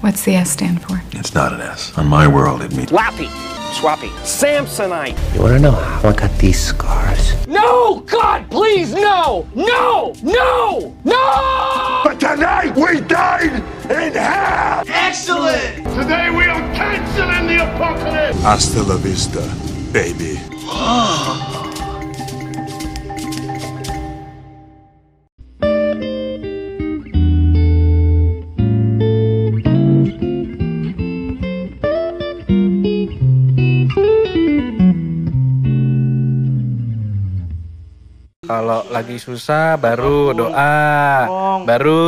What's the S stand for? It's not an S. On my world, it means Lappy, Swappy, Samsonite. You wanna know how I got these scars? No! God, please, no! No! No! No! But tonight we dine in hell! Excellent! Today we are canceling the apocalypse! Hasta la vista, baby. Oh, Kalau lagi susah baru doa, baru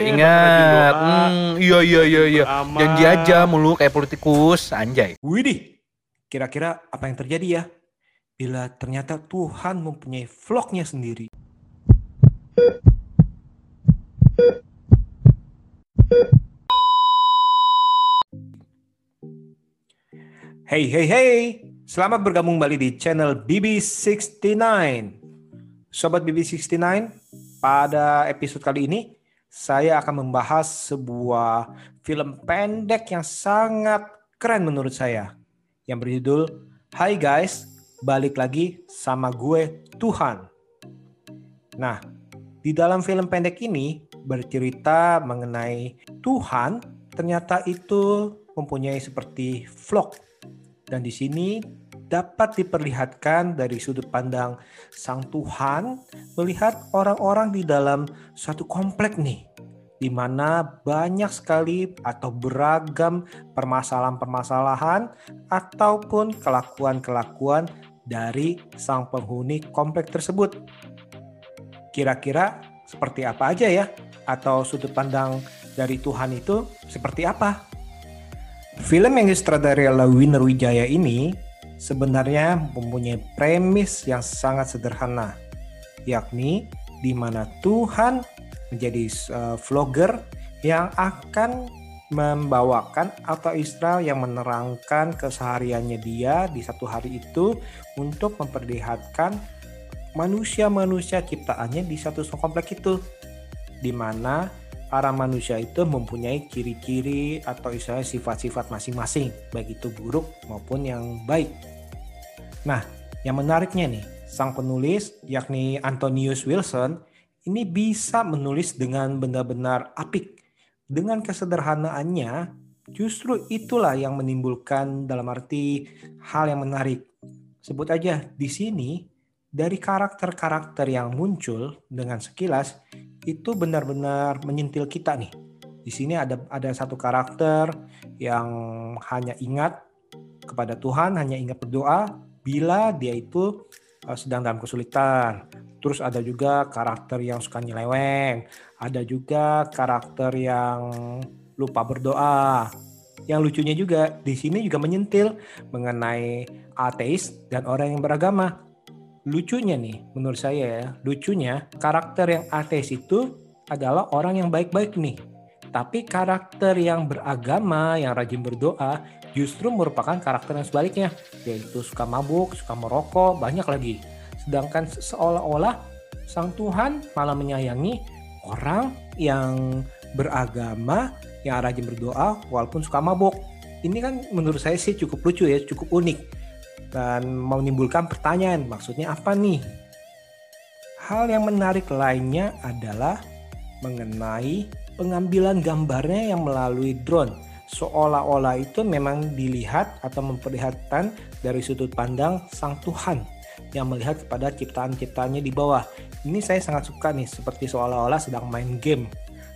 Iya, ingat. baru doa. Hmm, iya iya iya iya. Janji aja mulu kayak politikus, anjay. Widih, kira-kira apa yang terjadi ya? Bila ternyata Tuhan mempunyai vlognya sendiri. Hey, hey, hey. Selamat bergabung kembali di channel BB69. Sobat BB69, pada episode kali ini saya akan membahas sebuah film pendek yang sangat keren menurut saya yang berjudul Hai guys, balik lagi sama gue Tuhan. Nah, di dalam film pendek ini bercerita mengenai Tuhan ternyata itu mempunyai seperti vlog dan di sini dapat diperlihatkan dari sudut pandang sang Tuhan melihat orang-orang di dalam suatu komplek nih di mana banyak sekali atau beragam permasalahan-permasalahan ataupun kelakuan-kelakuan dari sang penghuni komplek tersebut. Kira-kira seperti apa aja ya? Atau sudut pandang dari Tuhan itu seperti apa? Film yang disutradarai oleh Winner Wijaya ini sebenarnya mempunyai premis yang sangat sederhana, yakni di mana Tuhan menjadi uh, vlogger yang akan membawakan atau Israel yang menerangkan kesehariannya dia di satu hari itu untuk memperlihatkan manusia-manusia ciptaannya di satu komplek itu di mana para manusia itu mempunyai ciri-ciri atau istilahnya sifat-sifat masing-masing baik itu buruk maupun yang baik. Nah, yang menariknya nih, sang penulis yakni Antonius Wilson ini bisa menulis dengan benar-benar apik. Dengan kesederhanaannya, justru itulah yang menimbulkan dalam arti hal yang menarik. Sebut aja di sini dari karakter-karakter yang muncul dengan sekilas itu benar-benar menyentil kita nih. Di sini ada ada satu karakter yang hanya ingat kepada Tuhan, hanya ingat berdoa bila dia itu uh, sedang dalam kesulitan. Terus ada juga karakter yang suka nyeleweng, ada juga karakter yang lupa berdoa. Yang lucunya juga di sini juga menyentil mengenai ateis dan orang yang beragama lucunya nih menurut saya ya lucunya karakter yang ateis itu adalah orang yang baik-baik nih. Tapi karakter yang beragama yang rajin berdoa justru merupakan karakter yang sebaliknya yaitu suka mabuk suka merokok banyak lagi. Sedangkan seolah-olah sang Tuhan malah menyayangi orang yang beragama yang rajin berdoa walaupun suka mabuk. Ini kan menurut saya sih cukup lucu ya cukup unik dan menimbulkan pertanyaan maksudnya apa nih? Hal yang menarik lainnya adalah mengenai pengambilan gambarnya yang melalui drone. Seolah-olah itu memang dilihat atau memperlihatkan dari sudut pandang sang Tuhan yang melihat kepada ciptaan-ciptaannya di bawah. Ini saya sangat suka nih, seperti seolah-olah sedang main game.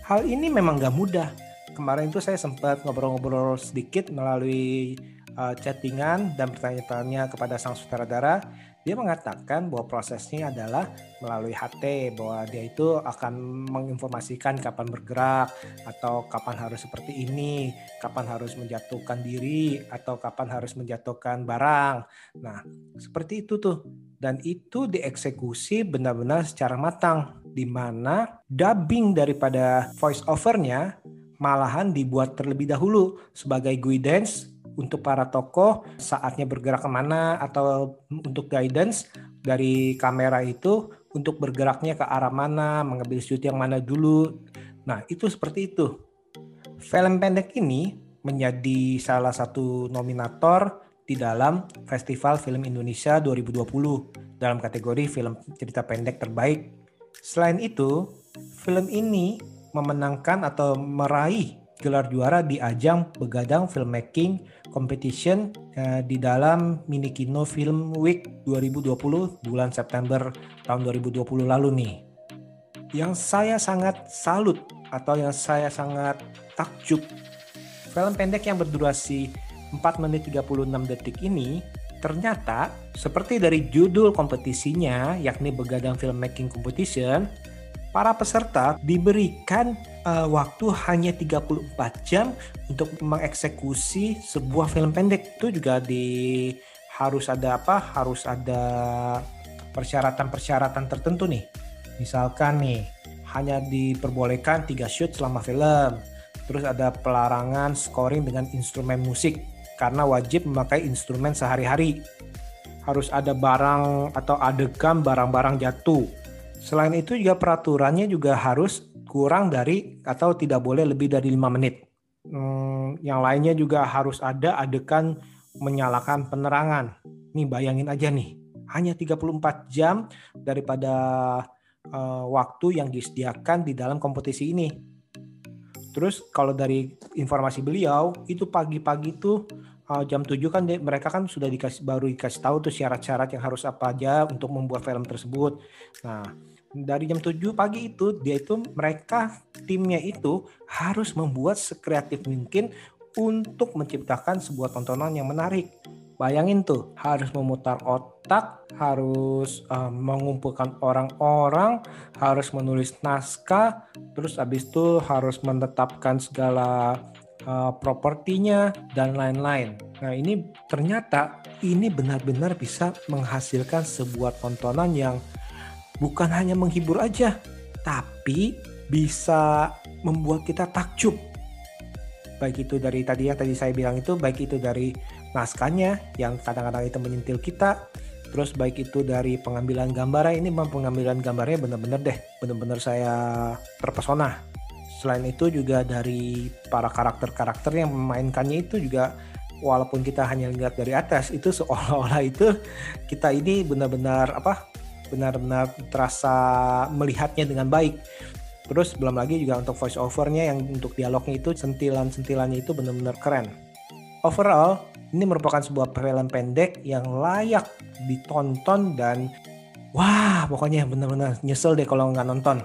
Hal ini memang gak mudah. Kemarin itu saya sempat ngobrol-ngobrol sedikit melalui uh, chattingan dan pertanyaan-pertanyaannya kepada sang sutradara, dia mengatakan bahwa prosesnya adalah melalui HT, bahwa dia itu akan menginformasikan kapan bergerak, atau kapan harus seperti ini, kapan harus menjatuhkan diri, atau kapan harus menjatuhkan barang. Nah, seperti itu tuh. Dan itu dieksekusi benar-benar secara matang, di mana dubbing daripada voice overnya malahan dibuat terlebih dahulu sebagai guidance untuk para tokoh saatnya bergerak ke mana atau untuk guidance dari kamera itu untuk bergeraknya ke arah mana, mengambil shoot yang mana dulu. Nah itu seperti itu. Film pendek ini menjadi salah satu nominator di dalam Festival Film Indonesia 2020 dalam kategori film cerita pendek terbaik. Selain itu, film ini memenangkan atau meraih gelar juara di ajang Begadang Filmmaking Competition eh, di dalam Mini Kino Film Week 2020 bulan September tahun 2020 lalu nih. Yang saya sangat salut atau yang saya sangat takjub film pendek yang berdurasi 4 menit 36 detik ini ternyata seperti dari judul kompetisinya yakni Begadang Filmmaking Competition para peserta diberikan uh, waktu hanya 34 jam untuk mengeksekusi sebuah film pendek. Itu juga di harus ada apa? Harus ada persyaratan-persyaratan tertentu nih. Misalkan nih hanya diperbolehkan tiga shoot selama film. Terus ada pelarangan scoring dengan instrumen musik karena wajib memakai instrumen sehari-hari. Harus ada barang atau adegan barang-barang jatuh Selain itu juga peraturannya juga harus kurang dari atau tidak boleh lebih dari lima menit. Hmm, yang lainnya juga harus ada adegan menyalakan penerangan. Nih bayangin aja nih, hanya 34 jam daripada uh, waktu yang disediakan di dalam kompetisi ini. Terus kalau dari informasi beliau itu pagi-pagi tuh uh, jam 7 kan mereka kan sudah dikasih baru dikasih tahu tuh syarat-syarat yang harus apa aja untuk membuat film tersebut. Nah, dari jam 7 pagi itu dia itu mereka timnya itu harus membuat sekreatif mungkin untuk menciptakan sebuah tontonan yang menarik. Bayangin tuh, harus memutar otak, harus uh, mengumpulkan orang-orang, harus menulis naskah, terus habis itu harus menetapkan segala uh, propertinya dan lain-lain. Nah, ini ternyata ini benar-benar bisa menghasilkan sebuah tontonan yang bukan hanya menghibur aja, tapi bisa membuat kita takjub. Baik itu dari tadi yang tadi saya bilang itu, baik itu dari naskahnya yang kadang-kadang itu menyentil kita, terus baik itu dari pengambilan gambarnya ini memang pengambilan gambarnya benar-benar deh, benar-benar saya terpesona. Selain itu juga dari para karakter-karakter yang memainkannya itu juga walaupun kita hanya lihat dari atas itu seolah-olah itu kita ini benar-benar apa benar-benar terasa melihatnya dengan baik. Terus belum lagi juga untuk voice overnya yang untuk dialognya itu sentilan-sentilannya itu benar-benar keren. Overall, ini merupakan sebuah film pendek yang layak ditonton dan wah pokoknya benar-benar nyesel deh kalau nggak nonton.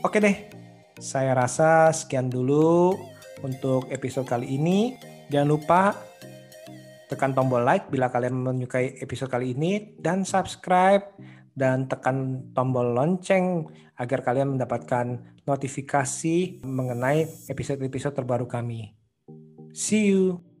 Oke deh, saya rasa sekian dulu untuk episode kali ini. Jangan lupa tekan tombol like bila kalian menyukai episode kali ini dan subscribe dan tekan tombol lonceng agar kalian mendapatkan notifikasi mengenai episode-episode terbaru kami. See you.